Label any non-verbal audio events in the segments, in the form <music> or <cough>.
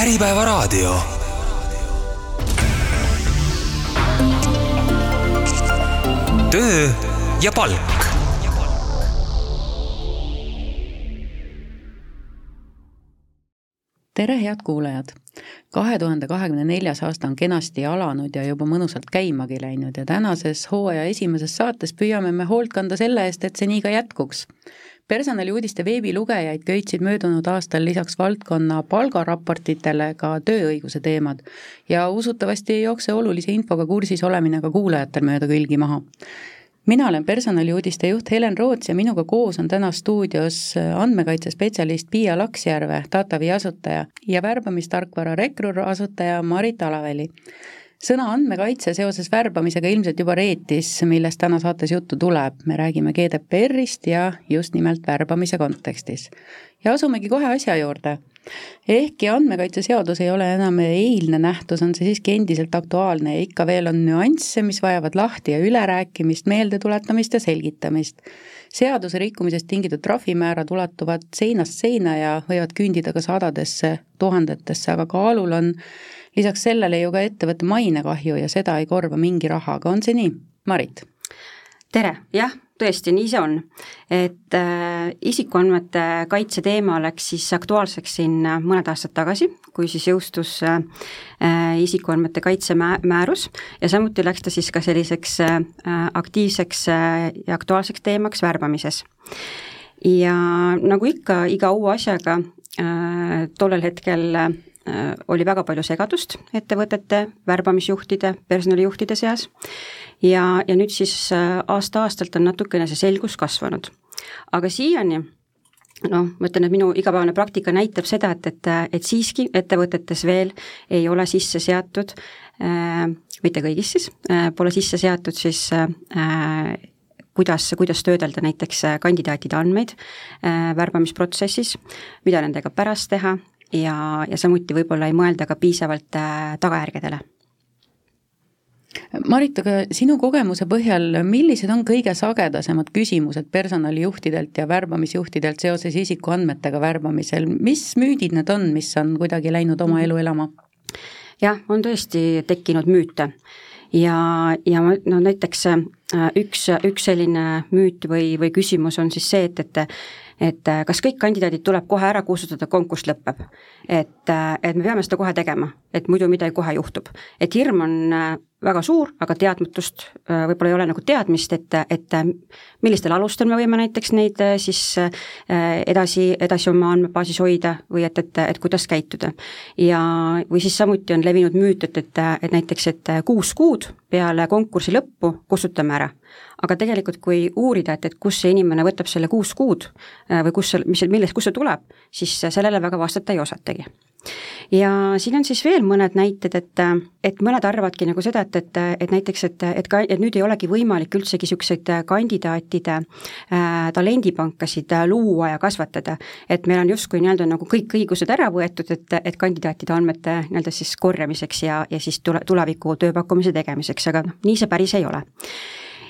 Äripäevaraadio. töö ja palk. tere, head kuulajad! kahe tuhande kahekümne neljas aasta on kenasti alanud ja juba mõnusalt käimagi läinud ja tänases hooaja esimeses saates püüame me hoolt kanda selle eest, et see nii ka jätkuks personaliuudiste veebilugejaid köitsid möödunud aastal lisaks valdkonna palgaraportitele ka tööõiguse teemad. Ja usutavasti ei jookse olulise infoga kursis olemine ka kuulajatel mööda külgi maha. Mina olen personaliuudiste juht Helen Roots ja minuga koos on täna stuudios andmekaitsespetsialist Piia Laksjärve, Datavi asutaja ja värbamistarkvara Recrur asutaja Marit Alaväli sõna andmekaitse seoses värbamisega ilmselt juba reetis, millest täna saates juttu tuleb, me räägime GDPR-ist ja just nimelt värbamise kontekstis. ja asumegi kohe asja juurde. ehkki andmekaitseseadus ei ole enam eilne nähtus, on see siiski endiselt aktuaalne ja ikka veel on nüansse, mis vajavad lahti ja ülerääkimist, meeldetuletamist ja selgitamist seaduse rikkumisest tingitud trahvimäärad ulatuvad seinast seina ja võivad küündida ka sadadesse, tuhandetesse, aga kaalul on lisaks sellele ju ka ettevõtte mainekahju ja seda ei korva mingi rahaga, on see nii? Marit? tere, jah, tõesti, nii see on. et äh, isikuandmete kaitse teema läks siis aktuaalseks siin äh, mõned aastad tagasi, kui siis jõustus äh, äh, isikuandmete kaitse mä-, määrus ja samuti läks ta siis ka selliseks äh, aktiivseks äh, ja aktuaalseks teemaks värbamises. ja nagu ikka, iga uue asjaga äh, tollel hetkel äh, Äh, oli väga palju segadust ettevõtete värbamisjuhtide, personalijuhtide seas ja, ja nüüd siis äh, aasta-aastalt on natukene see selgus kasvanud. aga siiani noh, ma ütlen, et minu igapäevane praktika näitab seda, et, et, et siiski ettevõtetes veel ei ole sisse seatud äh,, mitte kõigis siis äh,, pole sisse seatud siis äh, kuidas, kuidas töödelda näiteks kandidaatide andmeid äh, värbamisprotsessis, mida nendega pärast teha, ja, ja samuti võib-olla ei mõelda ka piisavalt äh, tagajärgedele. Marit, aga sinu kogemuse põhjal, millised on kõige sagedasemad küsimused personalijuhtidelt ja värbamisjuhtidelt seoses isikuandmetega värbamisel, mis müüdid need on, mis on kuidagi läinud oma elu elama? jah, on tõesti tekkinud müüte ja, ja no näiteks äh, üks, üks selline müüt või, või küsimus on siis see, et, et et äh, kas kõik kandidaadid tuleb kohe ära kustutada, konkurss lõpeb. et, äh, et me peame seda kohe tegema, et muidu midagi kohe juhtub. et hirm on äh, väga suur, aga teadmatust võib-olla ei ole nagu teadmist, et, et millistel alustel me võime näiteks neid siis edasi, edasi oma andmebaasis hoida või et, et, et kuidas käituda. ja, või siis samuti on levinud müüt, et, et, et näiteks, et kuus kuud peale konkursi lõppu kustutame ära aga tegelikult, kui uurida, et, et kust see inimene võtab selle kuus kuud äh, või kus see, mis, millest, kust see tuleb, siis sellele väga vastata ei osatagi. ja siin on siis veel mõned näited, et, et mõned arvavadki nagu seda, et, et, et näiteks, et, et ka, et nüüd ei olegi võimalik üldsegi niisuguseid kandidaatide äh, talendipankasid äh, luua ja kasvatada. et meil on justkui nii-öelda nagu kõik õigused ära võetud, et, et kandidaatide andmete nii-öelda siis korjamiseks ja, ja siis tule, tuleviku tööpakkumise tegemiseks, aga noh, nii see päris ei ole.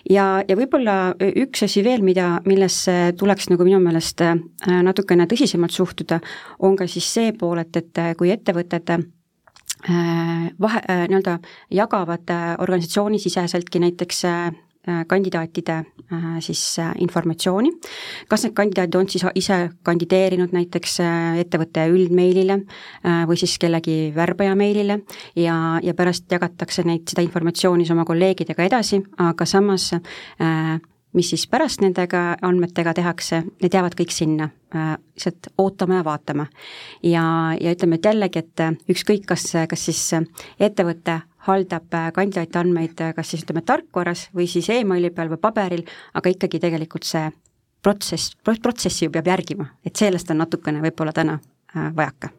Ja, ja võib-olla üks asi veel, mida, millesse tuleks nagu minu meelest äh, natukene tõsisemalt suhtuda, on ka siis see pool, et, et kui ettevõtted äh, vahe, äh, nii-öelda jagavad organisatsioonisiseseltki näiteks kandidaatide äh, siis äh, informatsiooni, kas need kandidaadid on siis ise kandideerinud näiteks ettevõtte üldmeilile või siis kellegi värbaja meilile ja, ja pärast jagatakse neid, seda informatsiooni siis oma kolleegidega edasi, aga samas mis siis pärast nendega andmetega tehakse, need jäävad kõik sinna, lihtsalt ootama ja vaatama. ja, ja ütleme, et jällegi, et ükskõik, kas, kas siis ettevõte haldab äh, kandidaati andmeid äh, kas siis ütleme tarkvaras või siis emaili peal või paberil, aga ikkagi tegelikult see protsess, protsessi ju peab järgima, et sellest on natukene võib-olla täna äh, vajaka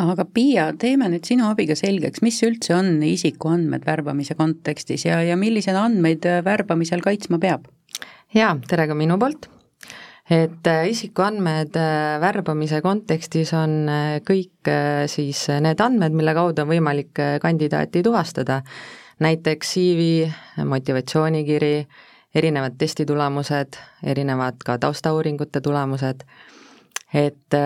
aga Piia, teeme nüüd sinu abiga selgeks, mis üldse on isikuandmed värbamise kontekstis ja, ja milliseid andmeid värbamisel kaitsma peab? jaa, tere ka minu poolt et äh, isikuandmed äh, värbamise kontekstis on äh, kõik siis need andmed, mille kaudu on võimalik kandidaati tuvastada. näiteks CV, motivatsioonikiri, erinevad testitulemused, erinevad ka taustauuringute tulemused et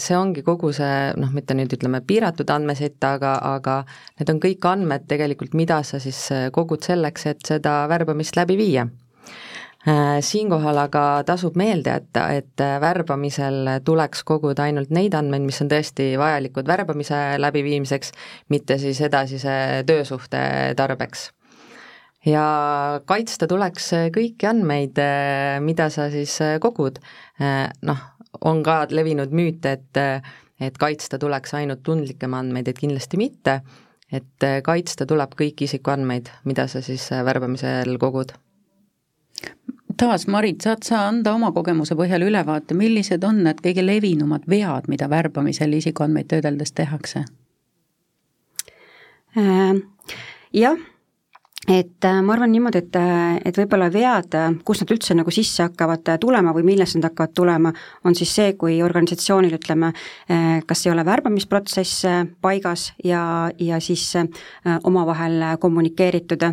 see ongi kogu see noh, mitte nüüd ütleme piiratud andmesett, aga, aga need on kõik andmed tegelikult, mida sa siis kogud selleks, et seda värbamist läbi viia Siinkohal aga tasub meelde jätta, et värbamisel tuleks koguda ainult neid andmeid, mis on tõesti vajalikud värbamise läbiviimiseks, mitte siis edasise töösuhte tarbeks ja kaitsta tuleks kõiki andmeid, mida sa siis kogud. Noh, on ka levinud müüt, et et kaitsta tuleks ainult tundlikke andmeid, et kindlasti mitte, et kaitsta tuleb kõiki isikuandmeid, mida sa siis värbamisel kogud. Taas, Marit, saad sa anda oma kogemuse põhjal ülevaate, millised on need kõige levinumad vead, mida värbamisel isikuandmeid töödeldes tehakse äh,? Jah et äh, ma arvan niimoodi, et, äh, et võib-olla vead, äh, kus nad üldse nagu sisse hakkavad tulema või millest nad hakkavad tulema, on siis see, kui organisatsioonil ütleme, kas ei ole värbamisprotsess paigas ja, ja siis omavahel kommunikeeritud.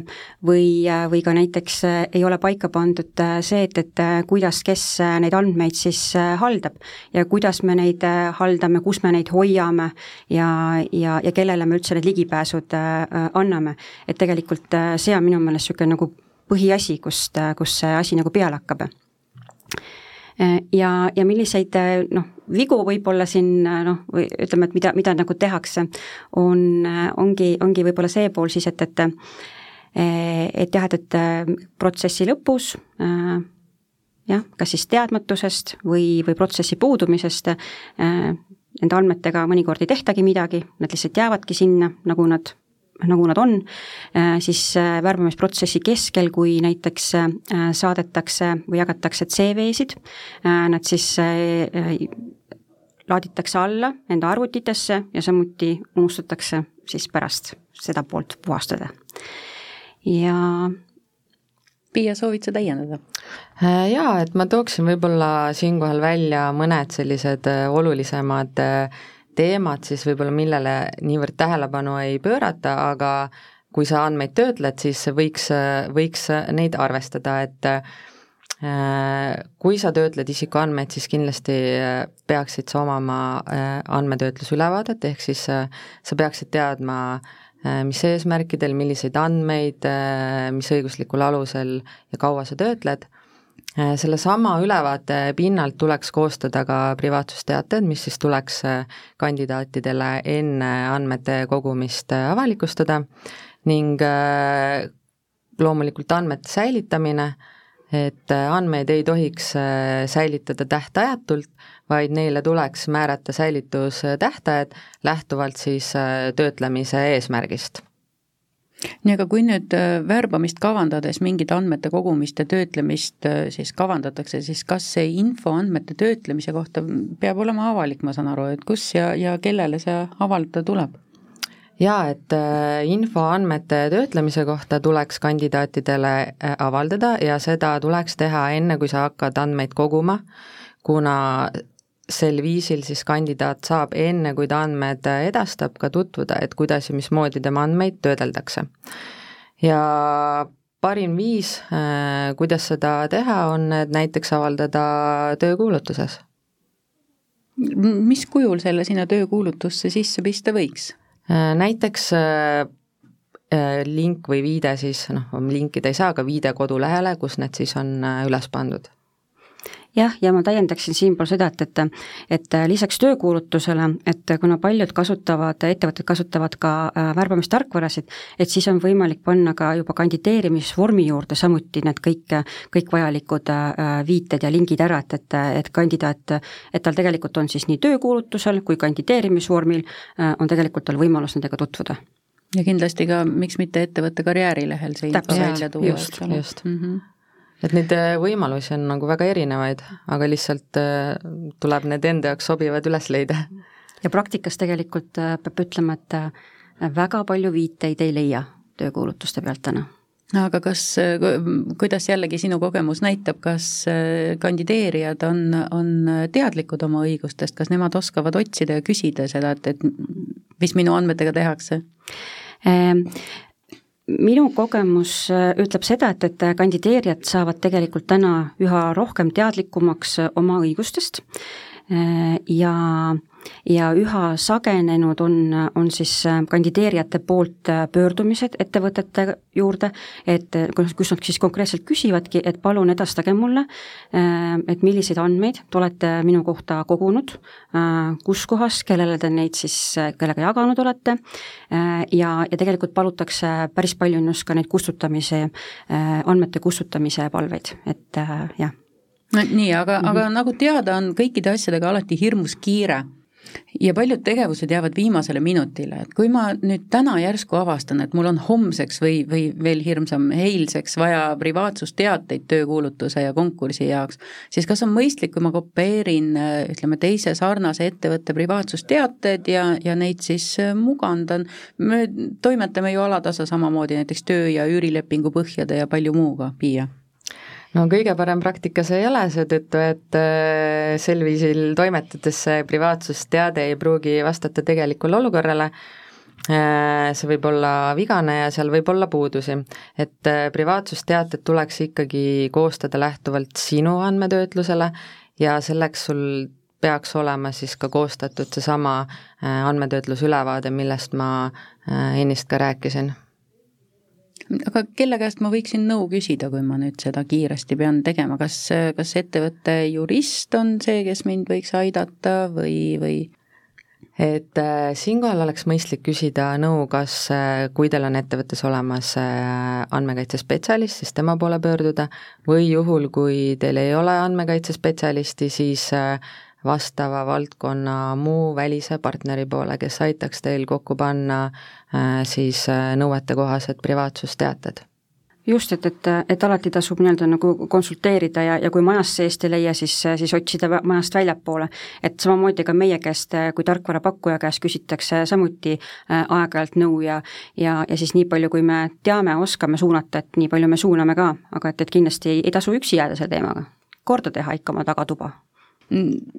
Või, või ka näiteks ei ole paika pandud see, et, et kuidas, kes neid andmeid siis haldab ja kuidas me neid haldame, kus me neid hoiame ja, ja, ja kellele me üldse need ligipääsud anname, et tegelikult see on minu meelest niisugune nagu põhiasi, kust, kus see asi nagu peale hakkab. ja, ja milliseid noh, vigu võib-olla siin noh, või ütleme, et mida, mida nagu tehakse, on, ongi, ongi võib-olla see pool siis, et, et et jah, et, et protsessi lõpus jah, kas siis teadmatusest või, või protsessi puudumisest nende andmetega mõnikord ei tehtagi midagi, nad lihtsalt jäävadki sinna, nagu nad nagu nad on, äh, siis äh, värbamisprotsessi keskel, kui näiteks äh, saadetakse või jagatakse CV-sid, nad siis laaditakse alla enda arvutitesse ja samuti unustatakse siis pärast seda poolt puhastada. ja Piia, soovid sa täiendada? Jaa, et ma tooksin võib-olla siinkohal välja mõned sellised olulisemad teemad siis võib-olla, millele niivõrd tähelepanu ei pöörata, aga kui sa andmeid töötled, siis võiks, võiks neid arvestada, et äh, kui sa töötled isikuandmeid, siis kindlasti peaksid sa omama äh, andmetöötlusülevaadet, ehk siis äh, sa peaksid teadma, mis eesmärkidel, milliseid andmeid, mis õiguslikul alusel ja kaua sa töötled. Äh, sellesama ülevaate pinnalt tuleks koostada ka privaatsusteated, mis siis tuleks äh, kandidaatidele enne andmete kogumist äh, avalikustada. Ning loomulikult andmete säilitamine, et andmeid ei tohiks säilitada tähtajatult, vaid neile tuleks määrata säilitustähtajad lähtuvalt siis töötlemise eesmärgist nii, aga kui nüüd äh, värbamist kavandades mingit andmete kogumist ja töötlemist äh, siis kavandatakse, siis kas see info andmete töötlemise kohta peab olema avalik, ma saan aru, et kus ja, ja kellele see avaldada tuleb? jaa, et äh, info andmete töötlemise kohta tuleks kandidaatidele avaldada ja seda tuleks teha enne, kui sa hakkad andmeid koguma, kuna sel viisil siis kandidaat saab enne, kui ta andmed edastab, ka tutvuda, et kuidas ja mismoodi tema andmeid töödeldakse. ja parim viis, äh, kuidas seda teha, on näiteks avaldada töökuulutuses. mis kujul selle sinna töökuulutusse sisse pista võiks? Äh, näiteks äh, link või viide siis, noh, linkida ei saa, aga viide kodulehele, kus need siis on üles pandud jah, ja ma täiendaksin siinpool seda, et, et et lisaks töökuulutusele, et kuna paljud kasutavad, ettevõtted kasutavad ka äh, värbamistarkvarasid, et siis on võimalik panna ka juba kandideerimisvormi juurde samuti need kõik, kõik vajalikud äh, viited ja lingid ära, et, et, et kandidaat, et tal tegelikult on siis nii töökuulutusel kui kandideerimisvormil, äh, on tegelikult tal võimalus nendega tutvuda. Ja kindlasti ka, miks mitte ettevõtte karjäärilehel see info välja tuua, eks ole. Mm -hmm et neid äh, võimalusi on nagu väga erinevaid, aga lihtsalt äh, tuleb need enda jaoks sobivad üles leida. ja praktikas tegelikult äh, peab ütlema, et väga palju viiteid ei leia töökuulutuste pealt täna aga kas, kuidas jällegi sinu kogemus näitab, kas kandideerijad on, on teadlikud oma õigustest, kas nemad oskavad otsida ja küsida seda, et, et mis minu andmetega tehakse? Minu kogemus äh, ütleb seda, et, et kandideerijad saavad tegelikult täna üha rohkem teadlikumaks äh, oma õigustest ja ja üha sagenenud on, on siis äh, kandideerijate poolt äh, pöördumised ettevõtete juurde, et äh, kus nad siis konkreetselt küsivadki, et palun edastage mulle, et milliseid andmeid te olete minu kohta kogunud, kus kohas, kellele te neid siis, kellega jaganud olete, ja, ja tegelikult palutakse päris palju just ka neid kustutamise, andmete kustutamise palveid, et jah nii, aga mm, -hmm. aga nagu teada on, kõikide asjadega alati hirmus kiire. Ja paljud tegevused jäävad viimasele minutile, et kui ma nüüd täna järsku avastan, et mul on homseks või, või veel hirmsam, eilseks vaja privaatsusteateid töökuulutuse ja konkursi jaoks, siis kas on mõistlik, kui ma kopeerin ütleme, teise sarnase ettevõtte privaatsusteated ja, ja neid siis mugandan, me toimetame ju alatasa samamoodi näiteks töö- ja üürilepingu põhjade ja palju muuga, Piia no kõige parem praktika see ei ole, seetõttu et äh, sel viisil toimetades see privaatsusteade ei pruugi vastata tegelikule olukorrale, äh, see võib olla vigane ja seal võib olla puudusi. et äh, privaatsusteated tuleks ikkagi koostada lähtuvalt sinu andmetöötlusele ja selleks sul peaks olema siis ka koostatud seesama andmetöötlusülevaade, millest ma ennist ka rääkisin aga kelle käest ma võiksin nõu küsida, kui ma nüüd seda kiiresti pean tegema, kas, kas ettevõtte jurist on see, kes mind võiks aidata või, või? et äh, siinkohal oleks mõistlik küsida nõu, kas äh,, kui teil on ettevõttes olemas äh, andmekaitsespetsialist, siis tema poole pöörduda, või juhul, kui teil ei ole andmekaitsespetsialisti, siis vastava valdkonna muu välise partneri poole, kes aitaks teil kokku panna äh, siis äh, nõuetekohased privaatsusteated just, et, et, et alati tasub nii-öelda nagu konsulteerida ja, ja kui majast seest ei leia, siis, siis otsida majast väljapoole. et samamoodi ka meie käest kui tarkvarapakkuja käest küsitakse samuti äh, aeg-ajalt nõu ja ja, ja siis nii palju, kui me teame, oskame suunata, et nii palju me suuname ka, aga et, et kindlasti ei, ei tasu üksi jääda selle teemaga. korda teha ikka oma tagatuba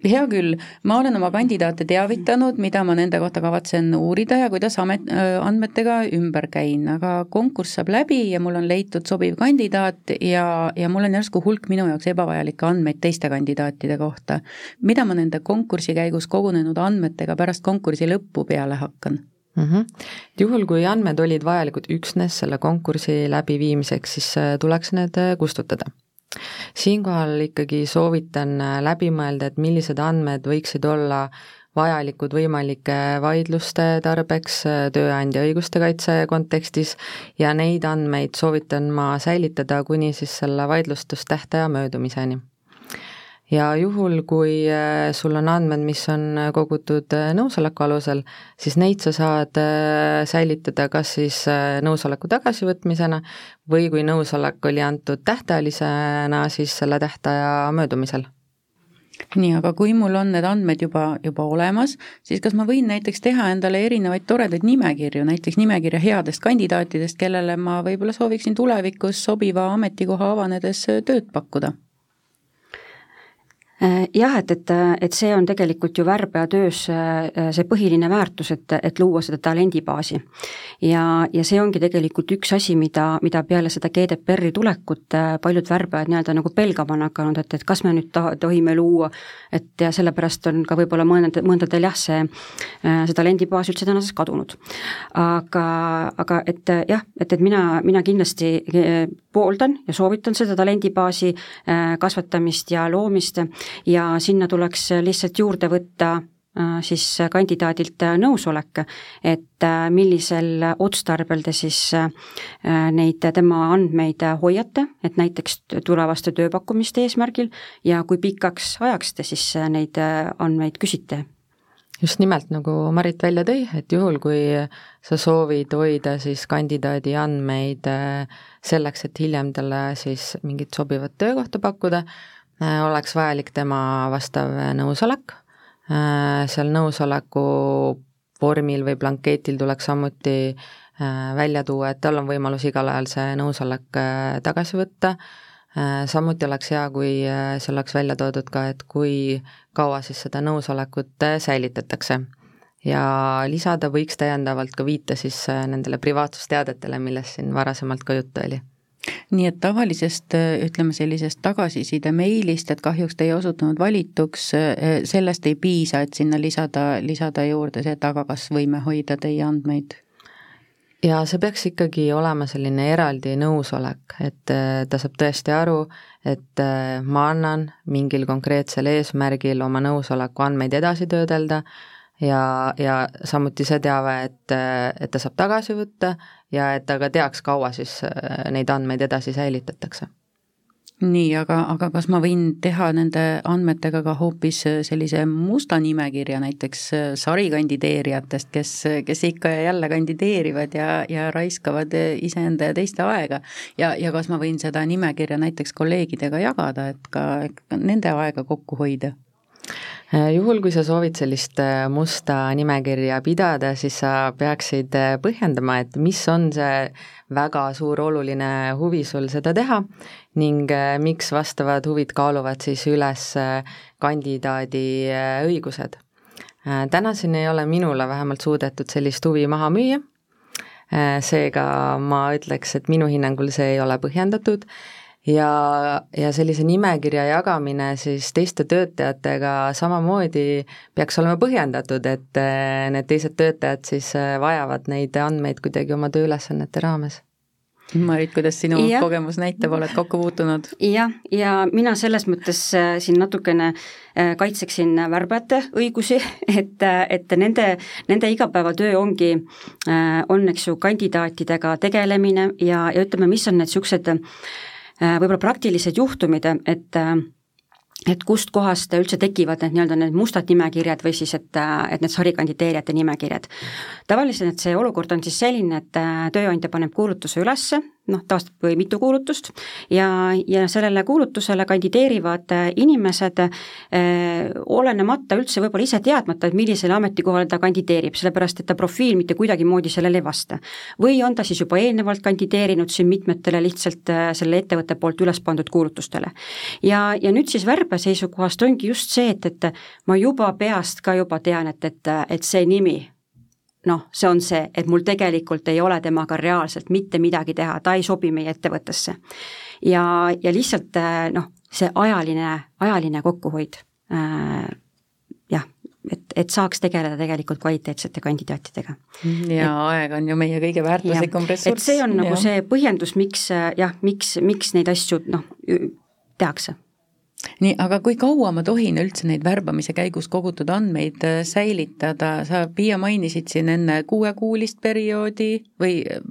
hea küll, ma olen oma kandidaate teavitanud, mida ma nende kohta kavatsen uurida ja kuidas amet, andmetega ümber käin, aga konkurss saab läbi ja mul on leitud sobiv kandidaat ja, ja mul on järsku hulk minu jaoks ebavajalikke andmeid teiste kandidaatide kohta. mida ma nende konkursi käigus kogunenud andmetega pärast konkursi lõppu peale hakkan? mm. -hmm. juhul, kui andmed olid vajalikud üksnes selle konkursi läbiviimiseks, siis äh, tuleks need äh, kustutada siinkohal ikkagi soovitan äh, läbi mõelda, et millised andmed võiksid olla vajalikud võimalike vaidluste tarbeks äh, tööandja õiguste kaitse kontekstis. Ja neid andmeid soovitan ma säilitada kuni siis selle vaidlustustähtaja möödumiseni ja juhul, kui äh, sul on andmed, mis on äh, kogutud äh, nõusoleku alusel, siis neid sa saad säilitada kas siis nõusoleku tagasivõtmisena või kui nõusolek oli antud tähtajalisena, siis selle tähtaja möödumisel nii, aga kui mul on need andmed juba, juba olemas, siis kas ma võin näiteks teha endale erinevaid toredaid nimekirju, näiteks nimekirja headest kandidaatidest, kellele ma võib-olla sooviksin tulevikus sobiva ametikoha avanedes tööd pakkuda? Äh, jah, et, et, et see on tegelikult ju värbaja töös äh, see põhiline väärtus, et, et luua seda talendibaasi. ja, ja see ongi tegelikult üks asi, mida, mida peale seda GDPR-i tulekut äh, paljud värbajad nii-öelda nagu pelgama on hakanud, et, et kas me nüüd ta-, tohime luua, et ja sellepärast on ka võib-olla mõned, mõndadel jah, see, see talendibaas üldse tänasest kadunud. aga, aga et jah, et, et mina, mina kindlasti pooldan ja soovitan seda talendibaasi kasvatamist ja loomist ja sinna tuleks lihtsalt juurde võtta äh, siis kandidaadilt nõusolek, et äh, millisel otstarbel te siis äh, neid tema andmeid hoiate, et näiteks tulevaste tööpakkumiste eesmärgil ja kui pikaks ajaks te siis neid andmeid küsite? Just nimelt, nagu Marit välja tõi, et juhul, kui sa soovid hoida siis kandidaadi andmeid selleks, et hiljem talle siis mingit sobivat töökohta pakkuda, Äh, oleks vajalik tema vastav nõusolek, äh, seal nõusoleku vormil või blanketil tuleks samuti äh, välja tuua, et tal on võimalus igal ajal see nõusolek tagasi võtta, samuti oleks hea, kui see oleks välja toodud ka, et kui kaua siis seda nõusolekut säilitatakse. ja lisada võiks täiendavalt ka viite siis nendele privaatsusteadetele, millest siin varasemalt ka juttu oli nii et tavalisest, ütleme sellisest tagasiside meilist, et kahjuks te ei osutunud valituks, sellest ei piisa, et sinna lisada, lisada juurde see, et aga kas võime hoida teie andmeid? ja see peaks ikkagi olema selline eraldi nõusolek, et äh, ta saab tõesti aru, et äh, ma annan mingil konkreetsel eesmärgil oma nõusoleku andmeid edasi töödelda ja, ja samuti see teave, et, äh, et ta saab tagasi võtta ja et ta ka teaks, kaua siis neid andmeid edasi säilitatakse nii, aga, aga kas ma võin teha nende andmetega ka hoopis äh, sellise musta nimekirja näiteks äh, sarikandideerijatest, kes, kes ikka ja jälle kandideerivad ja, ja raiskavad äh, iseenda ja teiste aega. ja, ja kas ma võin seda nimekirja näiteks kolleegidega jagada, et ka nende aega kokku hoida? Juhul, kui sa soovid sellist musta nimekirja pidada, siis sa peaksid põhjendama, et mis on see väga suur oluline huvi sul seda teha ning äh, miks vastavad huvid kaaluvad siis üles äh, kandidaadi äh, õigused. tänaseni ei ole minule vähemalt suudetud sellist huvi maha müüa, seega ma ütleks, et minu hinnangul see ei ole põhjendatud ja, ja sellise nimekirja jagamine siis teiste töötajatega samamoodi peaks olema põhjendatud, et need teised töötajad siis vajavad neid andmeid kuidagi oma tööülesannete raames Marit, kuidas sinu ja. kogemus näitab, oled kokku puutunud? jah, ja mina selles mõttes äh, siin natukene kaitseksin värbajate õigusi, <laughs> et, et nende, nende igapäevatöö ongi, on, eks ju, kandidaatidega tegelemine ja, ja ütleme, mis on need niisugused võib-olla praktilised juhtumid, et et kustkohast üldse tekivad need nii-öelda need mustad nimekirjad või siis, et, et need sarikandideerijate nimekirjad. tavaliselt see olukord on siis selline, et tööandja paneb kuulutuse ülesse, noh, tavaliselt või mitu kuulutust, ja, ja sellele kuulutusele kandideerivad inimesed eh, olenemata üldse võib-olla ise teadmata, et millisele ametikohale ta kandideerib, sellepärast et ta profiil mitte kuidagimoodi sellele ei vasta. või on ta siis juba eelnevalt kandideerinud siin mitmetele lihtsalt eh, selle ettevõtte poolt üles pandud kuulutustele. ja, ja nüüd siis värbe seisukohast ongi just see, et, et ma juba peast ka juba tean, et, et, et see nimi noh, see on see, et mul tegelikult ei ole temaga reaalselt mitte midagi teha, ta ei sobi meie ettevõttesse. ja, ja lihtsalt äh, noh, see ajaline, ajaline kokkuhoid äh, jah, et, et saaks tegeleda tegelikult kvaliteetsete kandidaatidega. ja et, aeg on ju meie kõige väärtuslikum ressurss. et see on nagu ja. see põhjendus, miks jah, miks, miks neid asju noh, tehakse nii, aga kui kaua ma tohin üldse neid värbamise käigus kogutud andmeid äh, säilitada, sa, Piia, mainisid siin enne kuuekuulist perioodi või äh,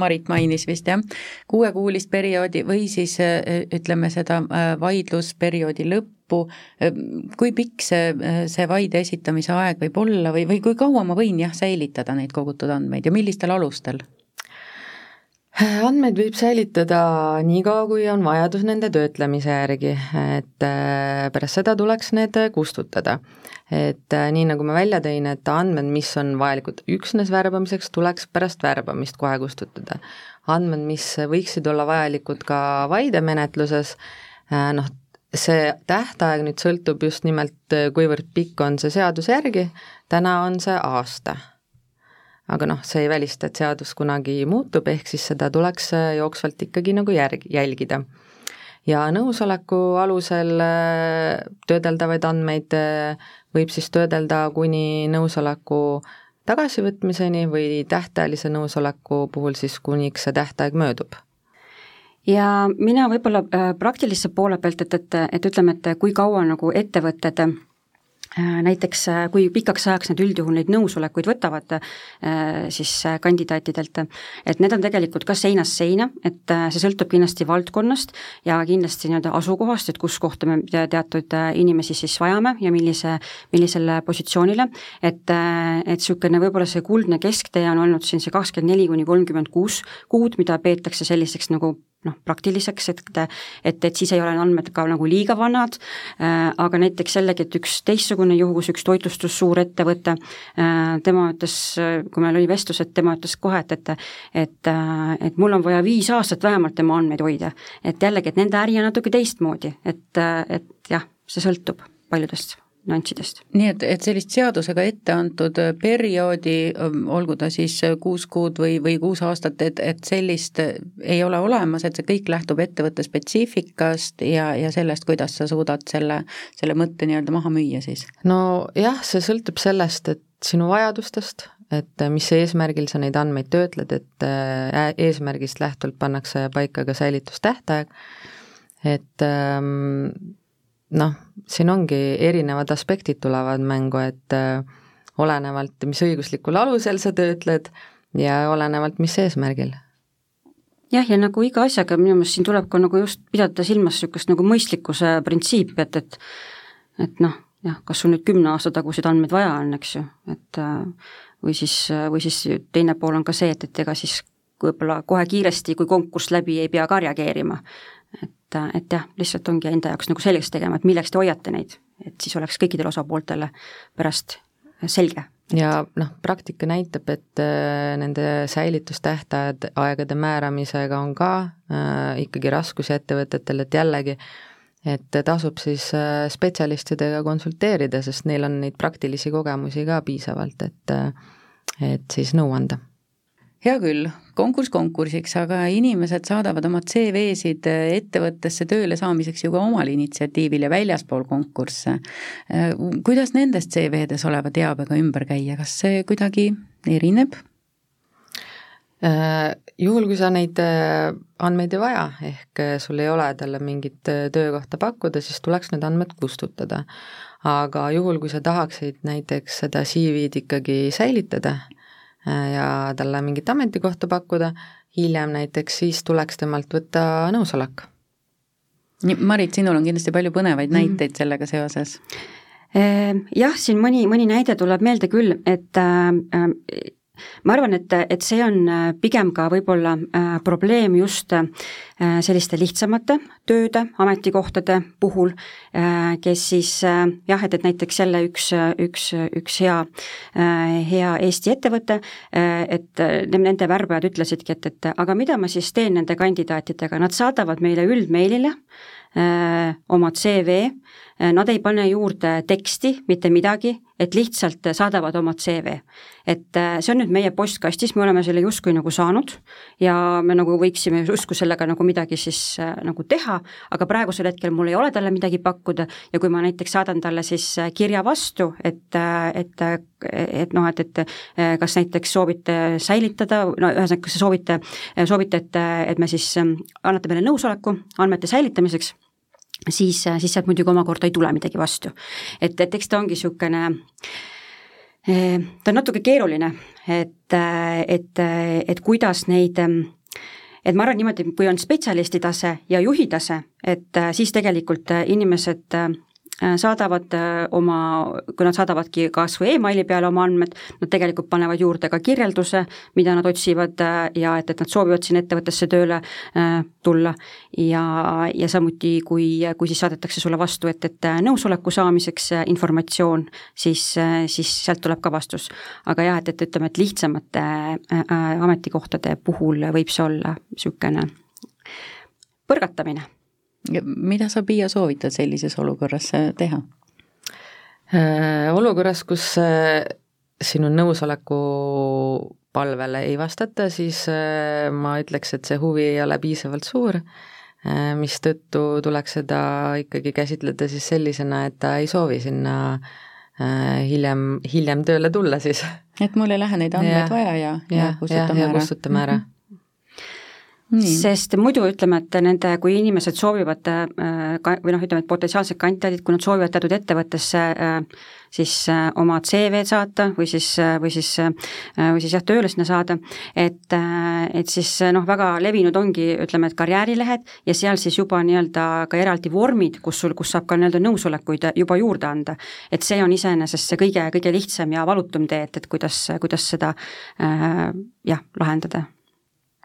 Marit mainis vist jah, kuuekuulist perioodi või siis äh, ütleme seda vaidlusperioodi lõppu, kui pikk see, see vaide esitamise aeg võib olla või, või kui kaua ma võin jah, säilitada neid kogutud andmeid ja millistel alustel? Andmeid võib säilitada niikaua, kui on vajadus nende töötlemise järgi, et äh, pärast seda tuleks need kustutada. et äh, nii, nagu ma välja tõin, et andmed, mis on vajalikud üksnes värbamiseks, tuleks pärast värbamist kohe kustutada. andmed, mis võiksid olla vajalikud ka vaidemenetluses, äh, noh, see tähtaeg nüüd sõltub just nimelt, kuivõrd pikk on see seaduse järgi, täna on see aasta aga noh, see ei välista, et seadus kunagi muutub, ehk siis seda tuleks äh, jooksvalt ikkagi nagu järg, jälgida. ja nõusoleku alusel äh, töödeldavaid andmeid äh, võib siis töödelda kuni nõusoleku tagasivõtmiseni või tähtajalise nõusoleku puhul siis kuniks see tähtaeg möödub ja mina võib-olla praktilise poole pealt, et, et, et ütleme, et kui kaua nagu ettevõtted Äh, näiteks äh, kui pikaks ajaks nad üldjuhul neid nõusolekuid võtavad äh, siis kandidaatidelt, et need on tegelikult ka seinast seina, et see sõltub kindlasti valdkonnast ja kindlasti nii-öelda asukohast, et kus kohta me teatud inimesi siis vajame ja millise, millisele positsioonile, et, et niisugune võib-olla see kuldne kesktee on olnud siin see kakskümmend neli kuni kolmkümmend kuus kuud, mida peetakse selliseks nagu noh, praktiliseks, et et, et siis ei ole andmed ka nagu liiga vanad. Äh,, aga näiteks jällegi, et üks teistsugune juhus, üks toitlustussuurettevõte äh,, tema ütles, kui meil oli vestlus, et tema ütles kohe, et, et et, äh, et mul on vaja viis aastat vähemalt tema andmeid hoida. et jällegi, et nende äri on natuke teistmoodi, et, et jah, see sõltub paljudest nüanssidest. nii et, et sellist seadusega ette antud perioodi, olgu ta siis kuus kuud või, või kuus aastat, et, et sellist ei ole olemas, et see kõik lähtub ettevõtte spetsiifikast ja, ja sellest, kuidas sa suudad selle, selle mõtte nii-öelda maha müüa siis? nojah, see sõltub sellest, et sinu vajadustest, et mis eesmärgil sa neid andmeid töötled, et eesmärgist lähtuvalt pannakse paika ka säilitustähtaeg, et ähm, noh, siin ongi erinevad aspektid tulevad mängu, et äh, olenevalt, mis õiguslikul alusel sa töötled ja olenevalt, mis eesmärgil. jah, ja nagu iga asjaga minu meelest siin tuleb ka nagu just pidada silmas niisugust nagu mõistlikkuse printsiipi, et, et et noh, jah, kas sul nüüd kümne aasta taguseid andmeid vaja on, eks ju, et äh, või siis, või siis teine pool on ka see, et, et ega siis võib-olla kohe kiiresti, kui konkurss läbi, ei pea ka reageerima et, et jah, lihtsalt ongi enda jaoks nagu selgeks tegema, et milleks te hoiate neid, et siis oleks kõikidele osapooltele pärast selge. ja noh, praktika näitab, et äh, nende säilitustähtajad aegade määramisega on ka äh, ikkagi raskusi ettevõtetel, et jällegi, et tasub siis äh, spetsialistidega konsulteerida, sest neil on neid praktilisi kogemusi ka piisavalt, et äh, et siis nõu anda hea küll, konkurss konkursiks, aga inimesed saadavad oma CV-sid ettevõttesse tööle saamiseks ju ka omal initsiatiivil ja väljaspool konkursse. kuidas nendest CV-des oleva teabega ümber käia, kas see kuidagi erineb? Juhul, kui sa neid andmeid ei vaja, ehk sul ei ole talle mingit töökohta pakkuda, siis tuleks need andmed kustutada. aga juhul, kui sa tahaksid näiteks seda CV-d ikkagi säilitada, Äh, ja talle mingit ametikohta pakkuda, hiljem näiteks siis tuleks temalt võtta nõusolek. nii, Marit, sinul on kindlasti palju põnevaid mm. näiteid sellega seoses? Ehm, jah, siin mõni, mõni näide tuleb meelde küll, et äh, ma arvan, et, et see on äh, pigem ka võib-olla äh, probleem just äh, selliste lihtsamate tööde, ametikohtade puhul kes siis jah, et, et näiteks jälle üks, üks, üks hea hea Eesti ettevõte et nende värbajad ütlesidki, et, et aga mida ma siis teen nende kandidaatidega, nad saadavad meile üldmeilile oma CV nad ei pane juurde teksti, mitte midagi, et lihtsalt saadavad oma CV. et äh, see on nüüd meie postkastis, me oleme selle justkui nagu saanud ja me nagu võiksime justkui sellega nagu midagi siis äh, nagu teha, aga praegusel hetkel mul ei ole talle midagi pakkuda ja kui ma näiteks saadan talle siis äh, kirja vastu, et, et, et noh, et, et kas näiteks soovite säilitada, no ühesõnaga, kas te soovite, soovite, et, et me siis annate meile nõusoleku andmete säilitamiseks siis, siis sealt muidugi omakorda ei tule midagi vastu. et, et eks ta ongi niisugune eh, ta on natuke keeruline, et, et, et kuidas neid et ma arvan niimoodi, kui on spetsialisti tase ja juhi tase, et siis tegelikult inimesed saadavad äh, oma, kui nad saadavadki kas või emaili peale oma andmed, nad tegelikult panevad juurde ka kirjelduse, mida nad otsivad äh, ja et, et nad soovivad sinna ettevõttesse tööle tulla ja, ja samuti, kui, kui siis saadetakse sulle vastu, et, et nõusoleku saamiseks informatsioon, siis, siis sealt tuleb ka vastus. aga jah, et, et ütleme, et lihtsamate ametikohtade puhul võib see olla niisugune põrgatamine mida sa, Piia, soovitad sellises olukorras äh, teha? Äh, olukorras, kus äh, sinu nõusoleku palvele ei vastata, siis ma ütleks, et see huvi ei ole piisavalt suur, mistõttu tuleks seda ikkagi käsitleda siis sellisena, et ta ei soovi sinna hiljem, hiljem tööle tulla siis. et mul ei lähe neid andmeid ja, vaja ja, ja, ja kustutame ära. kustutame ära mm. -hmm sest muidu ütleme, et nende, kui inimesed soovivad äh, ka, või noh, ütleme, et potentsiaalsed kandidaadid, kui nad soovivad teatud ettevõttesse äh, siis äh, oma CV-d saata või siis, või siis, või siis jah, tööle sinna saada, et, et siis noh, väga levinud ongi, ütleme, et karjäärilehed ja seal siis juba nii-öelda ka eraldi vormid, kus sul, kus saab ka nii-öelda nõusolekuid juba juurde anda. et see on iseenesest see kõige, kõige lihtsam ja valutum tee, et, et kuidas, kuidas seda äh, jah, lahendada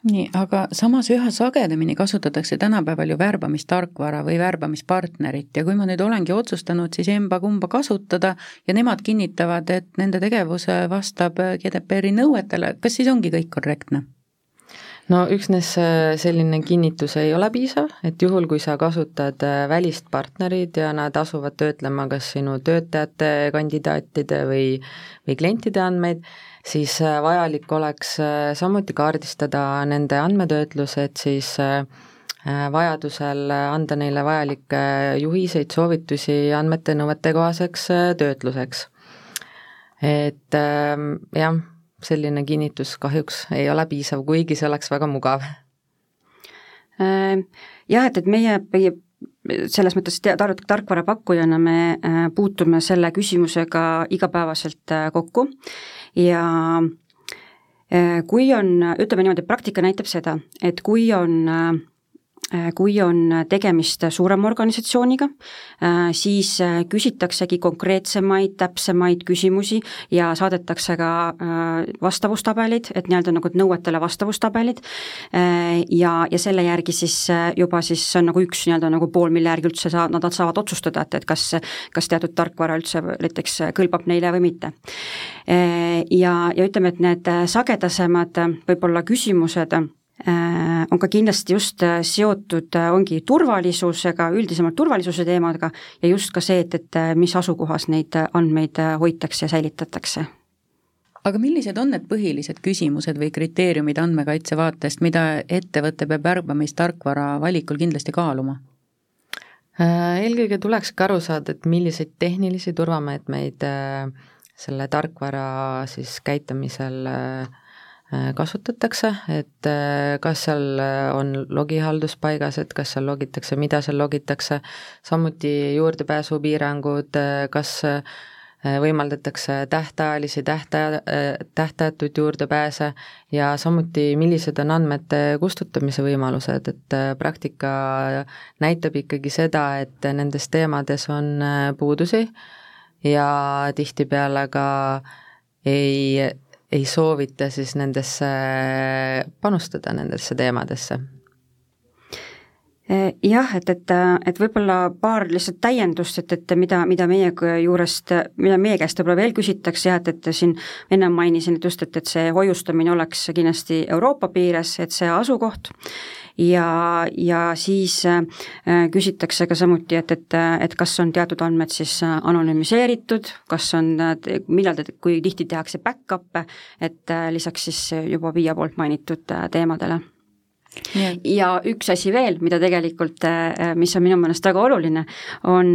nii, aga samas üha sagedamini kasutatakse tänapäeval ju värbamistarkvara või värbamispartnerit ja kui ma nüüd olengi otsustanud siis emba-kumba kasutada ja nemad kinnitavad, et nende tegevus vastab GDPR-i nõuetele, kas siis ongi kõik korrektne? no üksnes äh, selline kinnitus ei ole piisav, et juhul, kui sa kasutad äh, välist partnerit ja nad asuvad töötlema kas sinu töötajate, kandidaatide või, või klientide andmeid, siis äh, vajalik oleks samuti kaardistada nende andmetöötlus, et siis vajadusel anda neile vajalikke juhiseid, soovitusi andmete nõuetekohaseks töötluseks. et ähm, jah selline kinnitus kahjuks ei ole piisav, kuigi see oleks väga mugav. Äh, jah, et, et meie, meie selles mõttes tar-, tarkvarapakkujana me äh, puutume selle küsimusega igapäevaselt äh, kokku ja kui on, ütleme niimoodi, praktika näitab seda, et kui on Äh, kui on tegemist suurema organisatsiooniga, äh, siis äh, küsitaksegi konkreetsemaid, täpsemaid küsimusi ja saadetakse ka vastavustabelid, et nii-öelda nagu nõuetele vastavustabelid ja, ja selle järgi siis juba siis see on nagu üks nii-öelda nagu pool, mille järgi üldse saa-, nad saavad otsustada, et, et kas, kas teatud tarkvara üldse näiteks kõlbab neile või mitte. Ja, ja ütleme, et need sagedasemad võib-olla küsimused Äh, on ka kindlasti just äh, seotud, äh, ongi turvalisusega, üldisemalt turvalisuse teemadega ja just ka see, et, et mis asukohas neid andmeid hoitakse ja säilitatakse. aga millised on need põhilised küsimused või kriteeriumid andmekaitse vaatest, mida ettevõte peab värbamistarkvara valikul kindlasti kaaluma? Eelkõige tulekski aru saada, et milliseid tehnilisi turvameetmeid selle tarkvara siis käitamisel äh, Äh, kasutatakse, et äh, kas seal äh, on logihaldus paigas, et kas seal logitakse, mida seal logitakse, samuti juurdepääsupiirangud, kas võimaldatakse tähtajalisi, tähtaja, tähtajatuid juurdepääse ja samuti, millised on andmete kustutamise võimalused, et praktika näitab ikkagi seda, et nendes teemades on puudusi ja tihtipeale ka ei ei soovita siis nendesse panustada, nendesse teemadesse? Eh, jah, et, et, et võib-olla paar lihtsalt täiendust, et, et mida, mida meie juurest, mida meie käest võib-olla veel küsitakse jah, et, et siin ennem mainisin, et just, et, et see hoiustamine oleks kindlasti Euroopa piires, et see asukoht, ja, ja siis äh, küsitakse ka samuti, et, et, et kas on teatud andmed siis äh, anonüümiseeritud, kas on, millal te, kui tihti tehakse back-up'e, et äh, lisaks siis juba Viia poolt mainitud teemadele Ja. ja üks asi veel, mida tegelikult, mis on minu meelest väga oluline, on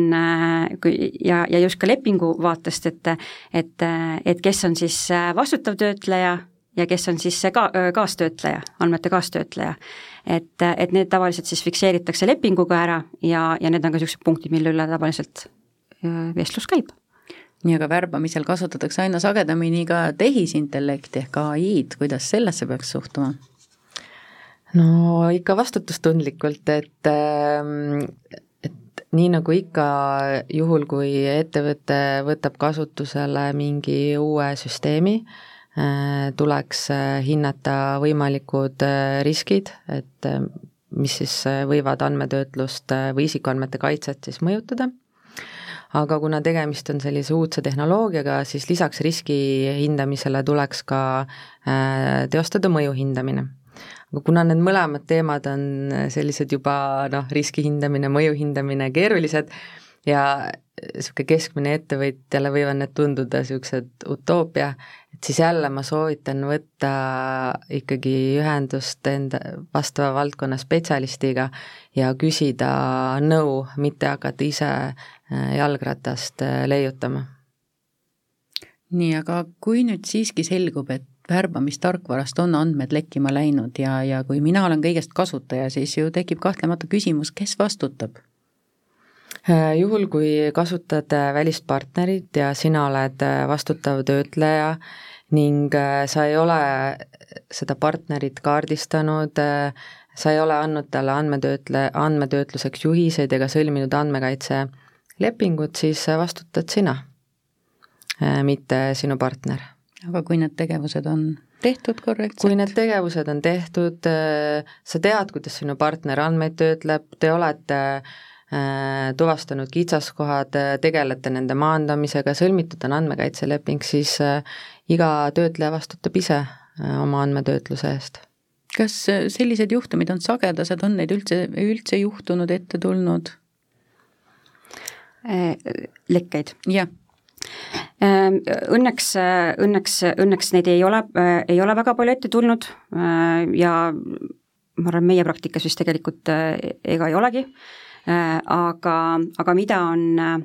kui ja, ja just ka lepingu vaatest, et et, et kes on siis vastutav töötleja ja kes on siis see ka-, kaastöötleja, andmete kaastöötleja et, et need tavaliselt siis fikseeritakse lepinguga ära ja, ja need on ka niisugused punktid, mille üle tavaliselt äh, vestlus käib. nii, aga värbamisel kasutatakse aina sagedamini ka tehisintellekti ehk ai-d, kuidas sellesse peaks suhtuma? no ikka vastutustundlikult, et ähm, et nii nagu ikka, juhul kui ettevõte võtab kasutusele mingi uue süsteemi, tuleks äh, hinnata võimalikud äh, riskid, et mis siis võivad andmetöötlust või isikuandmete kaitset siis mõjutada, aga kuna tegemist on sellise uudse tehnoloogiaga, siis lisaks riski hindamisele tuleks ka teostada mõju hindamine. Aga kuna need mõlemad teemad on sellised juba noh, riski hindamine, mõju hindamine keerulised ja niisugune keskmine ettevõtjale võivad need tunduda niisugused utoopia, et siis jälle ma soovitan võtta ikkagi ühendust enda vastava valdkonna spetsialistiga ja küsida nõu, mitte hakata ise äh, jalgratast äh, leiutama. nii, aga kui nüüd siiski selgub, et värbamistarkvarast on andmed lekkima läinud ja, ja kui mina olen kõigest kasutaja, siis ju tekib kahtlemata küsimus, kes vastutab Äh, juhul, kui kasutad äh, välist partnerit ja sina oled äh, vastutav töötleja ning sa ei ole seda partnerit kaardistanud, sa ei ole andnud talle andmetöötle, andmetöötluseks juhiseid ega sõlminud andmekaitselepingut, siis vastutad sina, mitte sinu partner. aga kui need tegevused on tehtud korrektselt? kui need tegevused on tehtud, sa tead, kuidas sinu partner andmeid töötleb, te olete äh, Äh, tuvastanud kitsaskohad, äh, tegelete nende maandamisega, sõlmitud on andmekaitseleping, siis äh, iga töötleja vastutab ise oma andmetöötluse eest. kas sellised juhtumid on sagedased, on neid üldse, üldse juhtunud, ette tulnud? lekkeid? jah Ehm, õnneks, õnneks, õnneks neid ei ole, ei ole väga palju ette tulnud ja ma arvan, meie praktikas vist tegelikult ega ei olegi, aga, aga mida on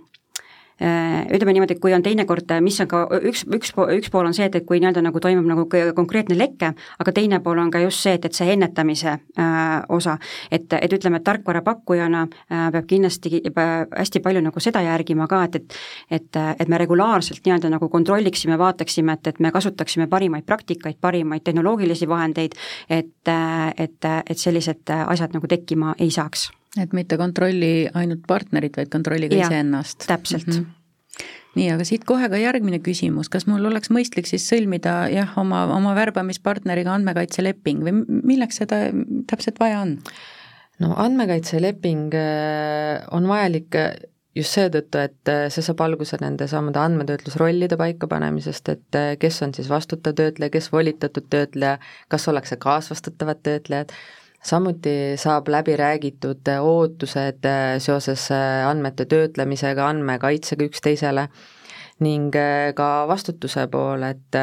Äh, ütleme niimoodi, et kui on teinekord, mis on ka üks, üks, üks pool on see, et, et kui nii-öelda nagu toimub nagu konkreetne leke, aga teine pool on ka just see, et, et see ennetamise äh, osa, et, et ütleme, et tarkvarapakkujana äh, peab kindlasti äh, hästi palju nagu seda järgima ka, et, et et, et me regulaarselt nii-öelda nagu kontrolliksime, vaataksime, et, et me kasutaksime parimaid praktikaid, parimaid tehnoloogilisi vahendeid, et, et, et sellised asjad nagu tekkima ei saaks et mitte kontrolli ainult partnerit, vaid kontrolli ka iseennast. täpselt mm. -hmm nii, aga siit kohe ka järgmine küsimus, kas mul oleks mõistlik siis sõlmida jah, oma, oma värbamispartneriga andmekaitseleping või milleks seda täpselt vaja on? no andmekaitseleping äh, on vajalik äh, just seetõttu, et äh, see saab alguse nende samade andmetöötlusrollide paikapanemisest, et kes on siis vastutav töötleja, kes volitatud töötleja, kas ollakse kaasvastutavad töötlejad samuti saab läbi räägitud ootused äh, seoses äh, andmete töötlemisega, andmekaitsega üksteisele ning äh, ka vastutuse pool, et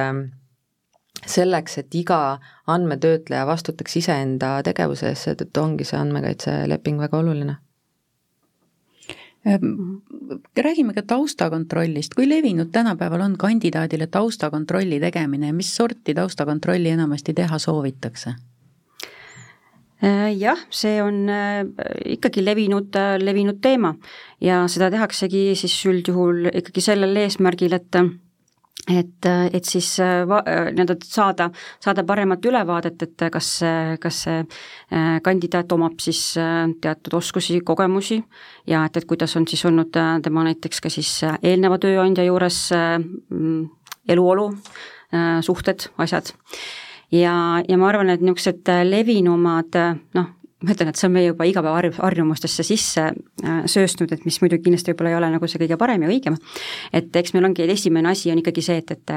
selleks, et iga andmetöötleja vastutaks iseenda tegevuse eest, seetõttu ongi see andmekaitseleping väga oluline ehm, räägime ka taustakontrollist, kui levinud tänapäeval on kandidaadile taustakontrolli tegemine ja mis sorti taustakontrolli enamasti teha soovitakse? Äh, jah, see on äh, ikkagi levinud, äh, levinud teema ja seda tehaksegi siis üldjuhul ikkagi sellel eesmärgil, et et, et siis nii-öelda saada, saada paremat ülevaadet, et kas, kas see kandidaat omab siis teatud oskusi, kogemusi ja et, et kuidas on siis olnud tema näiteks ka siis eelneva tööandja juures mm, eluolu, suhted, asjad ja, ja ma arvan, et niisugused äh, levinumad äh, noh, ma ütlen, et see on meie juba igapäevaharjumustesse sisse äh, sööstnud, et mis muidu kindlasti võib-olla ei ole nagu see kõige parem ja õigem. et eks meil ongi, et esimene asi on ikkagi see, et, et,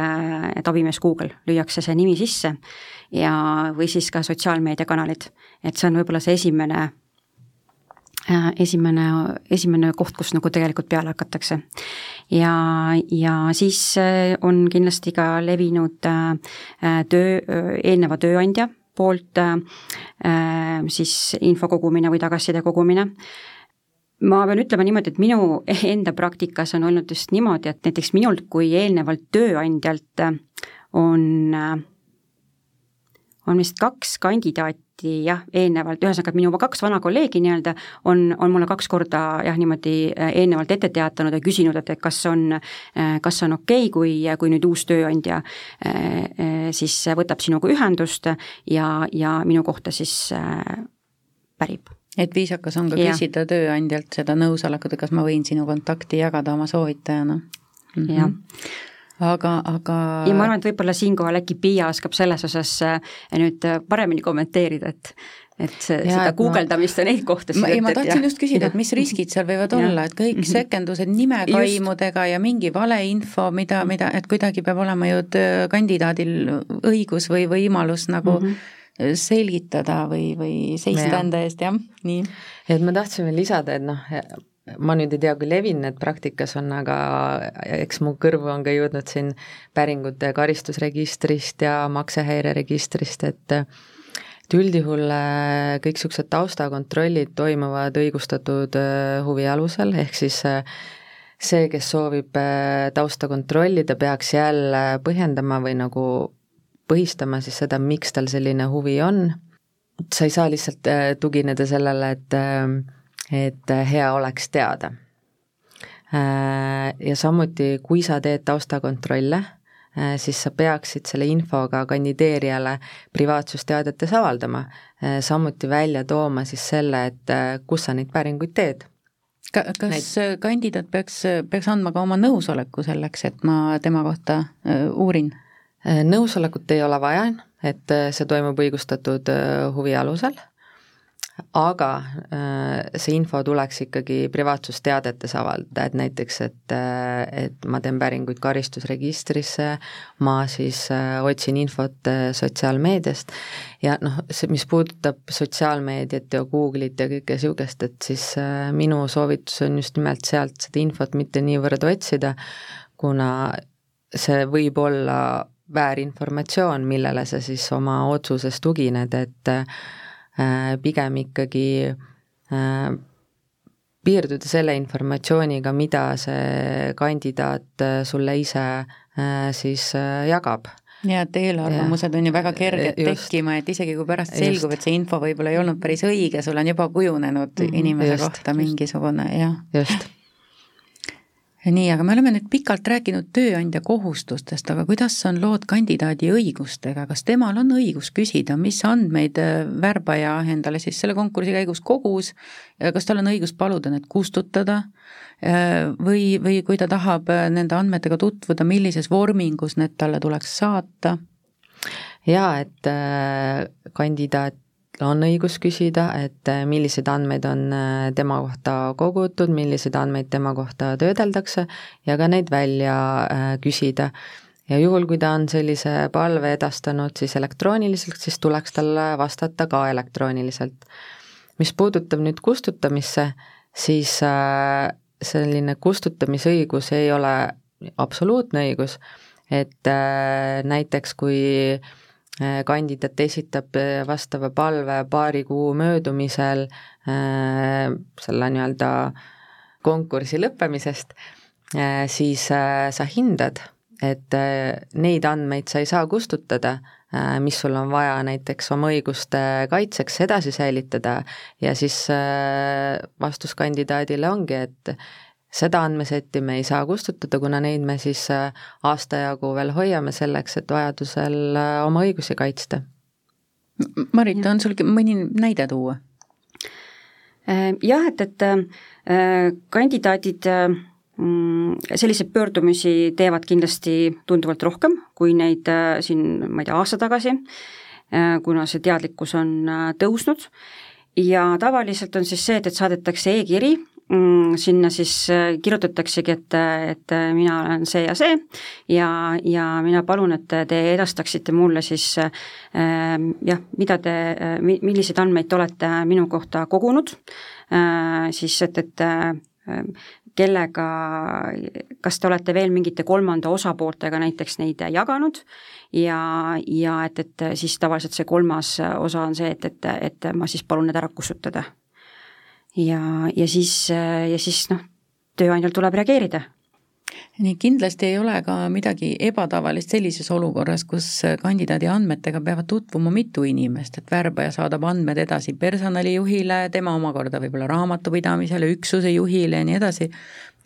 et abimees Google, lüüakse see nimi sisse ja, või siis ka sotsiaalmeediakanalid. et see on võib-olla see esimene esimene, esimene koht, kus nagu tegelikult peale hakatakse. ja, ja siis äh, on kindlasti ka levinud äh, töö, eelneva tööandja poolt siis info kogumine või tagasiside kogumine ma pean ütlema niimoodi, et minu <laughs> enda praktikas on olnud just niimoodi, et näiteks minult kui eelnevalt tööandjalt on, on vist kaks kandidaati, hästi jah, eelnevalt, ühesõnaga, minu kaks vana kolleegi nii-öelda on, on mulle kaks korda jah, niimoodi äh, eelnevalt ette teatanud ja küsinud, et, et kas on, äh, kas on okei okay,, kui, kui nüüd uus tööandja äh, siis võtab sinuga ühendust ja, ja minu kohta siis pärib et viisakas on ka ja. küsida tööandjalt seda nõusolekut, et kas ma võin sinu kontakti jagada oma soovitajana mm. -hmm. jah aga, aga ja ma arvan, et võib-olla siinkohal äkki Piia oskab selles osas äh, nüüd äh, paremini kommenteerida, et et see, ja, seda guugeldamist ja neid kohtasid. ei, ma tahtsin just küsida, et mis riskid seal võivad ja. olla, et kõik mm -hmm. sekendused nimekaimudega ja mingi valeinfo, mida, mida, et kuidagi peab olema ju kandidaadil õigus või võimalus nagu mm -hmm. selgitada või, või seista enda eest, jah, nii. et ma tahtsin veel lisada, et noh, ma nüüd ei tea, kui levinud need praktikas on, aga eks mu kõrvu on ka jõudnud siin päringute karistusregistrist ja maksehäireregistrist, et et üldjuhul äh, kõik niisugused taustakontrollid toimuvad õigustatud äh, huvi alusel, ehk siis äh, see, kes soovib tausta kontrollida, peaks jälle põhjendama või nagu põhistama siis seda, miks tal selline huvi on. sa ei saa lihtsalt tugineda sellele, et et äh, hea oleks teada. Äh, ja samuti, kui sa teed taustakontrolle, äh, siis sa peaksid selle infoga kandideerijale privaatsusteadetes avaldama, samuti välja tooma siis selle, et kus sa neid päringuid teed ka, kas Näit... kandidaat peaks, peaks andma ka oma nõusoleku selleks, et ma tema kohta uurin? nõusolekut ei ole vaja, et see toimub õigustatud huvi alusel aga äh, see info tuleks ikkagi privaatsusteadetes avaldada, et näiteks, et, äh, et ma teen päringuid karistusregistrisse, ma siis äh, otsin infot sotsiaalmeediast. Ja noh, see, mis puudutab sotsiaalmeediat ja Google'it ja kõike niisugust, et siis minu soovitus on just nimelt sealt seda infot mitte niivõrd otsida, kuna see võib olla väärinformatsioon, millele sa siis oma otsuses tugined, et pigem ikkagi äh, piirduda selle informatsiooniga, mida see kandidaat äh, sulle ise siis jagab ja et eelarvamused on ju väga kerged just. tekkima, et isegi kui pärast selgub, et see info võib-olla ei olnud päris õige, sul on juba kujunenud mm -hmm. inimese just, kohta mingisugune, jah. just nii, aga me oleme nüüd pikalt rääkinud tööandja kohustustest, aga kuidas on lood kandidaadi õigustega, kas temal on õigus küsida, mis andmeid äh, värbaja endale siis selle konkursi käigus kogus, kas tal on õigus paluda need kustutada? Äh, või, või kui ta tahab äh, nende andmetega tutvuda, millises vormingus need talle tuleks saata? jaa, et kandidaat on õigus küsida, et äh, milliseid andmeid on äh, tema kohta kogutud, milliseid andmeid tema kohta töödeldakse ja ka neid välja äh, küsida. ja juhul, kui ta on sellise palve edastanud siis elektrooniliselt, siis tuleks talle vastata ka elektrooniliselt. mis puudutab nüüd kustutamisse, siis selline kustutamisõigus ei ole absoluutne õigus, et näiteks kui äh, kandidaat esitab äh, vastava palve paari kuu möödumisel äh, selle nii-öelda konkursi lõppemisest, siis sa hindad, et neid andmeid sa ei saa kustutada, mis sul on vaja näiteks oma õiguste kaitseks edasi säilitada. Ja siis vastus kandidaadile ongi, et seda andmesetti me ei saa kustutada, kuna neid me siis äh, aasta jagu veel hoiame selleks, et vajadusel äh, oma õigusi kaitsta. Marit, on sul mõni näide tuua? Äh, jah, et, et kandidaadid mm, selliseid pöördumisi teevad kindlasti tunduvalt rohkem, kui neid siin, ma ei tea, aasta tagasi, kuna see teadlikkus on tõusnud ja tavaliselt on siis see, et, et saadetakse e-kiri sinna siis äh, kirjutataksegi, et, et äh, mina olen see ja see ja, ja mina palun, et te edastaksite mulle siis äh, jah, mida te, milliseid andmeid te olete minu kohta kogunud. Äh,, siis et, et äh, kellega, kas te olete veel mingite kolmanda osapooltega näiteks neid jaganud ja, ja et, et siis tavaliselt see kolmas osa on see, et, et, et ma siis palun need ära kustutada ja, ja siis, ja siis noh, tööandjal tuleb reageerida nii kindlasti ei ole ka midagi ebatavalist sellises olukorras, kus kandidaadi andmetega peavad tutvuma mitu inimest, et värbaja saadab andmed edasi personalijuhile, tema omakorda võib-olla raamatupidamisele, üksuse juhile ja nii edasi.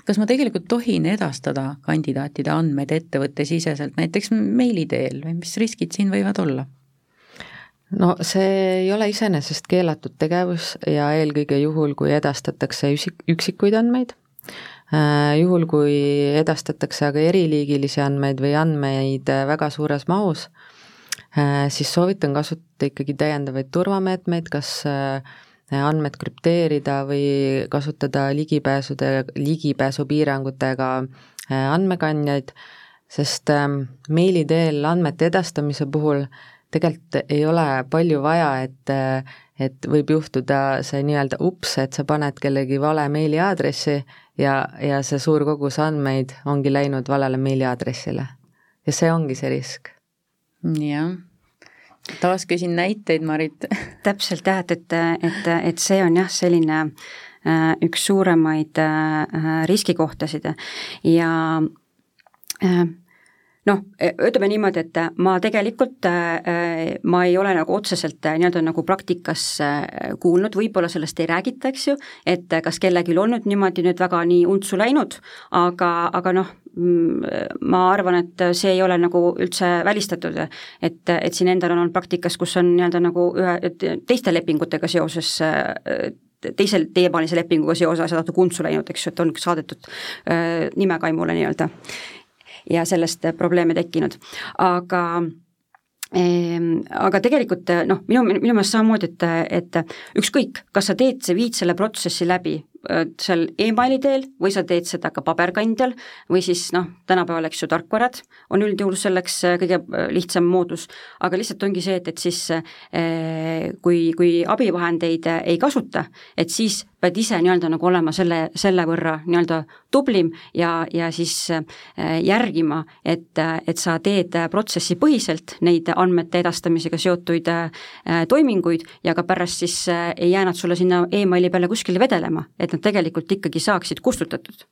kas ma tegelikult tohin edastada kandidaatide andmeid ettevõttesiseselt, näiteks meili teel või mis riskid siin võivad olla? No see ei ole iseenesest keelatud tegevus ja eelkõige juhul, kui edastatakse üksik, üksikuid andmeid, äh, juhul, kui edastatakse aga eriliigilisi andmeid või andmeid äh, väga suures mahus, äh, siis soovitan kasutada ikkagi täiendavaid turvameetmeid, kas andmed krüpteerida või kasutada ligipääsude, ligipääsupiirangutega andmekandjaid, sest meili teel andmete edastamise puhul äh, tegelikult ei ole palju vaja, et, et võib juhtuda see nii-öelda ups, et sa paned kellegi vale meiliaadressi ja, ja see suur kogus andmeid ongi läinud valele meiliaadressile. ja see ongi see risk. jah taas küsin näiteid, Marit <laughs> täpselt jah, et, et, et, et see on jah, selline äh, üks suuremaid äh, riskikohtasid ja äh, noh, ütleme niimoodi, et ma tegelikult, äh, ma ei ole nagu otseselt äh, nii-öelda nagu praktikas äh, kuulnud, võib-olla sellest ei räägita, eks ju, et kas kellelgi on nüüd niimoodi nüüd väga nii untsu läinud, aga, aga noh, mm, ma arvan, et see ei ole nagu üldse välistatud, et, et siin endal on olnud praktikas, kus on nii-öelda nagu ühe, teiste lepingutega seoses teisel, teiepoolise lepinguga seoses natuke untsu läinud, eks ju, et on saadetud äh, nimekaimule nii-öelda ja sellest probleeme tekkinud, aga Ehm, aga tegelikult noh, minu, minu meelest samamoodi, et, et ükskõik, kas sa teed, sa viid selle protsessi läbi Äh, seal emaili teel või sa teed seda ka paberkandjal või siis noh, tänapäeval eks ju tarkvarad on üldjuhul selleks äh, kõige äh, lihtsam moodus, aga lihtsalt ongi see, et, et siis kui, kui abivahendeid ei kasuta, et siis pead ise nii-öelda nagu olema selle, selle võrra nii-öelda tublim ja, ja siis järgima, et, et sa teed protsessipõhiselt neid andmete edastamisega seotuid toiminguid ja ka pärast siis ei jää nad sulle sinna emaili peale kuskile vedelema, et nad tegelikult ikkagi saaksid kustutatud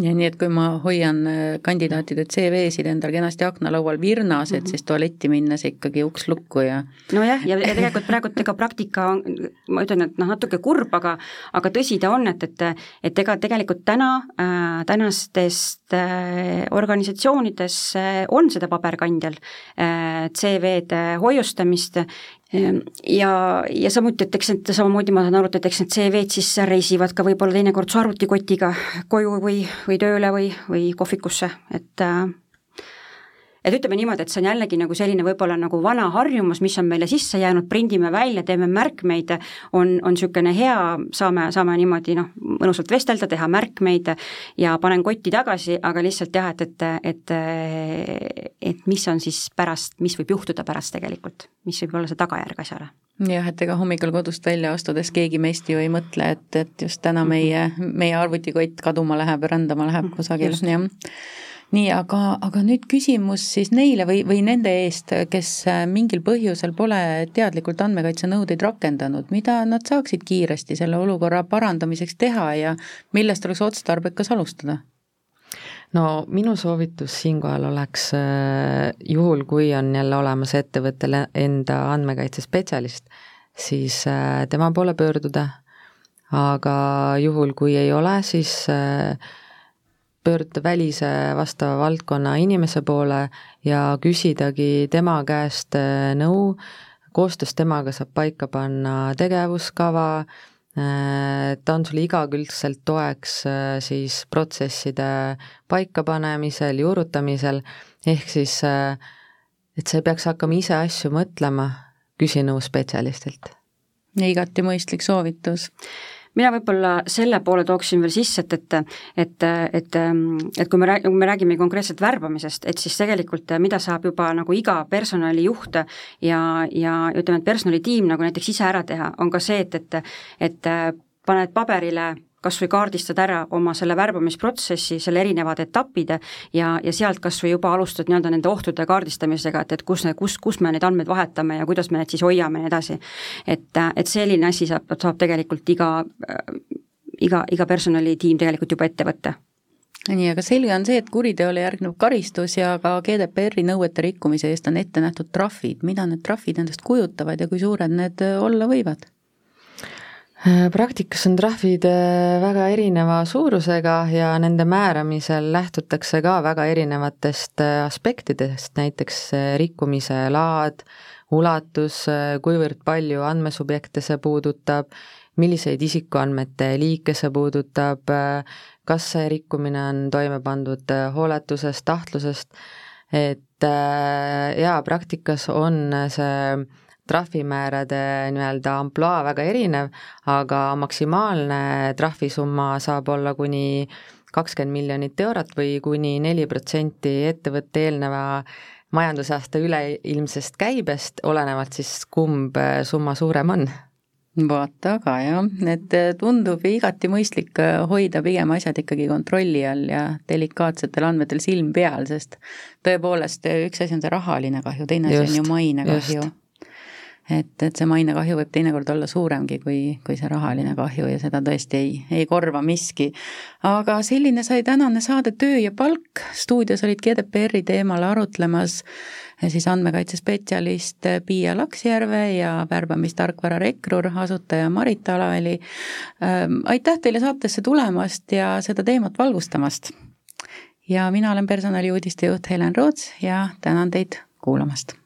ja nii, et kui ma hoian äh, kandidaatide CV-sid endal kenasti aknalaual virnas, et -hmm. siis tualetti minnes ikkagi uks lukku ja nojah, ja, ja tegelikult praegult ega praktika on, ma ütlen, et noh, natuke kurb, aga aga tõsi ta on, et, et et ega tegelikult täna äh,, tänastest äh, organisatsioonides äh, on seda paberkandjal äh, CV-de hoiustamist ja, ja samuti, et eks need samamoodi ma saan aru, et eks need CV-d siis reisivad ka võib-olla teinekord su arvutikotiga koju või, või tööle või, või kohvikusse, et äh, et ütleme niimoodi, et see on jällegi nagu selline võib-olla nagu vana harjumus, mis on meile sisse jäänud, prindime välja, teeme märkmeid, on, on niisugune hea, saame, saame niimoodi noh, mõnusalt vestelda, teha märkmeid ja panen kotti tagasi, aga lihtsalt jah, et, et, et et mis on siis pärast, mis võib juhtuda pärast tegelikult, mis võib olla see tagajärg asjale. Jah, et ega hommikul kodust välja astudes keegi meist ju ei mõtle, et, et just täna meie, meie arvutikott kaduma läheb ja rändama läheb kusagil, jah nii, aga, aga nüüd küsimus siis neile või, või nende eest, kes äh, mingil põhjusel pole teadlikult andmekaitsenõudeid rakendanud, mida nad saaksid kiiresti selle olukorra parandamiseks teha ja millest oleks otstarbekas alustada? no minu soovitus siinkohal oleks äh, juhul, kui on jälle olemas ettevõttel enda andmekaitsespetsialist, siis äh, tema poole pöörduda, aga juhul, kui ei ole, siis äh, pöörduda välise vastava valdkonna inimese poole ja küsidagi tema käest äh, nõu, koostöös temaga saab paika panna tegevuskava, äh, ta on sulle igakülgselt toeks äh, siis protsesside paikapanemisel, juurutamisel, ehk siis et sa ei peaks hakkama ise asju mõtlema, küsi nõu spetsialistilt. igati mõistlik soovitus mina võib-olla selle poole tooksin veel sisse, et, et et, et, et kui me räägime, kui me räägime konkreetselt värbamisest, et siis tegelikult mida saab juba nagu iga personalijuht ja, ja ütleme, et personalitiim nagu näiteks ise ära teha, on ka see, et, et et paned paberile kas või kaardistad ära oma selle värbamisprotsessi, selle erinevad etapid ja, ja sealt kas või juba alustad nii-öelda nende ohtude kaardistamisega, et, et kus, kus, kus me neid andmeid vahetame ja kuidas me neid siis hoiame ja nii edasi. et, et selline asi saab, saab tegelikult iga, iga, iga personalitiim tegelikult juba ette võtta nii, aga selge on see, et kuriteole järgneb karistus ja ka GDPR-i nõuete rikkumise eest on ette nähtud trahvid, mida need trahvid endast kujutavad ja kui suured need olla võivad? Äh, praktikas on trahvid äh, väga erineva suurusega ja nende määramisel lähtutakse ka väga erinevatest äh, aspektidest, näiteks rikkumise laad, ulatus, kuivõrd palju andmesubjekte see puudutab, milliseid isikuandmete liike see puudutab, kas see rikkumine on toime pandud hooletusest, tahtlusest, et jaa, praktikas on see trahvimäärade nii-öelda ampluaa väga erinev, aga maksimaalne trahvisumma saab olla kuni kakskümmend miljonit eurot või kuni neli protsenti ettevõtte eelneva majandusaasta üleilmsest käibest, olenevalt siis, kumb summa suurem on. Vaata aga jah, et tundub igati mõistlik hoida pigem asjad ikkagi kontrolli all ja delikaatsetel andmetel silm peal, sest tõepoolest, üks asi on see rahaline kahju, teine asi on ju mainekahju et, et see mainekahju võib teinekord olla suuremgi kui, kui see rahaline kahju ja seda tõesti ei, ei korva miski. aga selline sai tänane saade Töö ja palk, stuudios olid GDPR-i teemal arutlemas siis andmekaitsespetsialist Piia Laksjärve ja värbamistarkvara Rekrur, asutaja Marit Alaväli. Ähm, aitäh teile saatesse tulemast ja seda teemat valgustamast! ja mina olen personaliuudiste juht Helen Roots ja tänan teid kuulamast!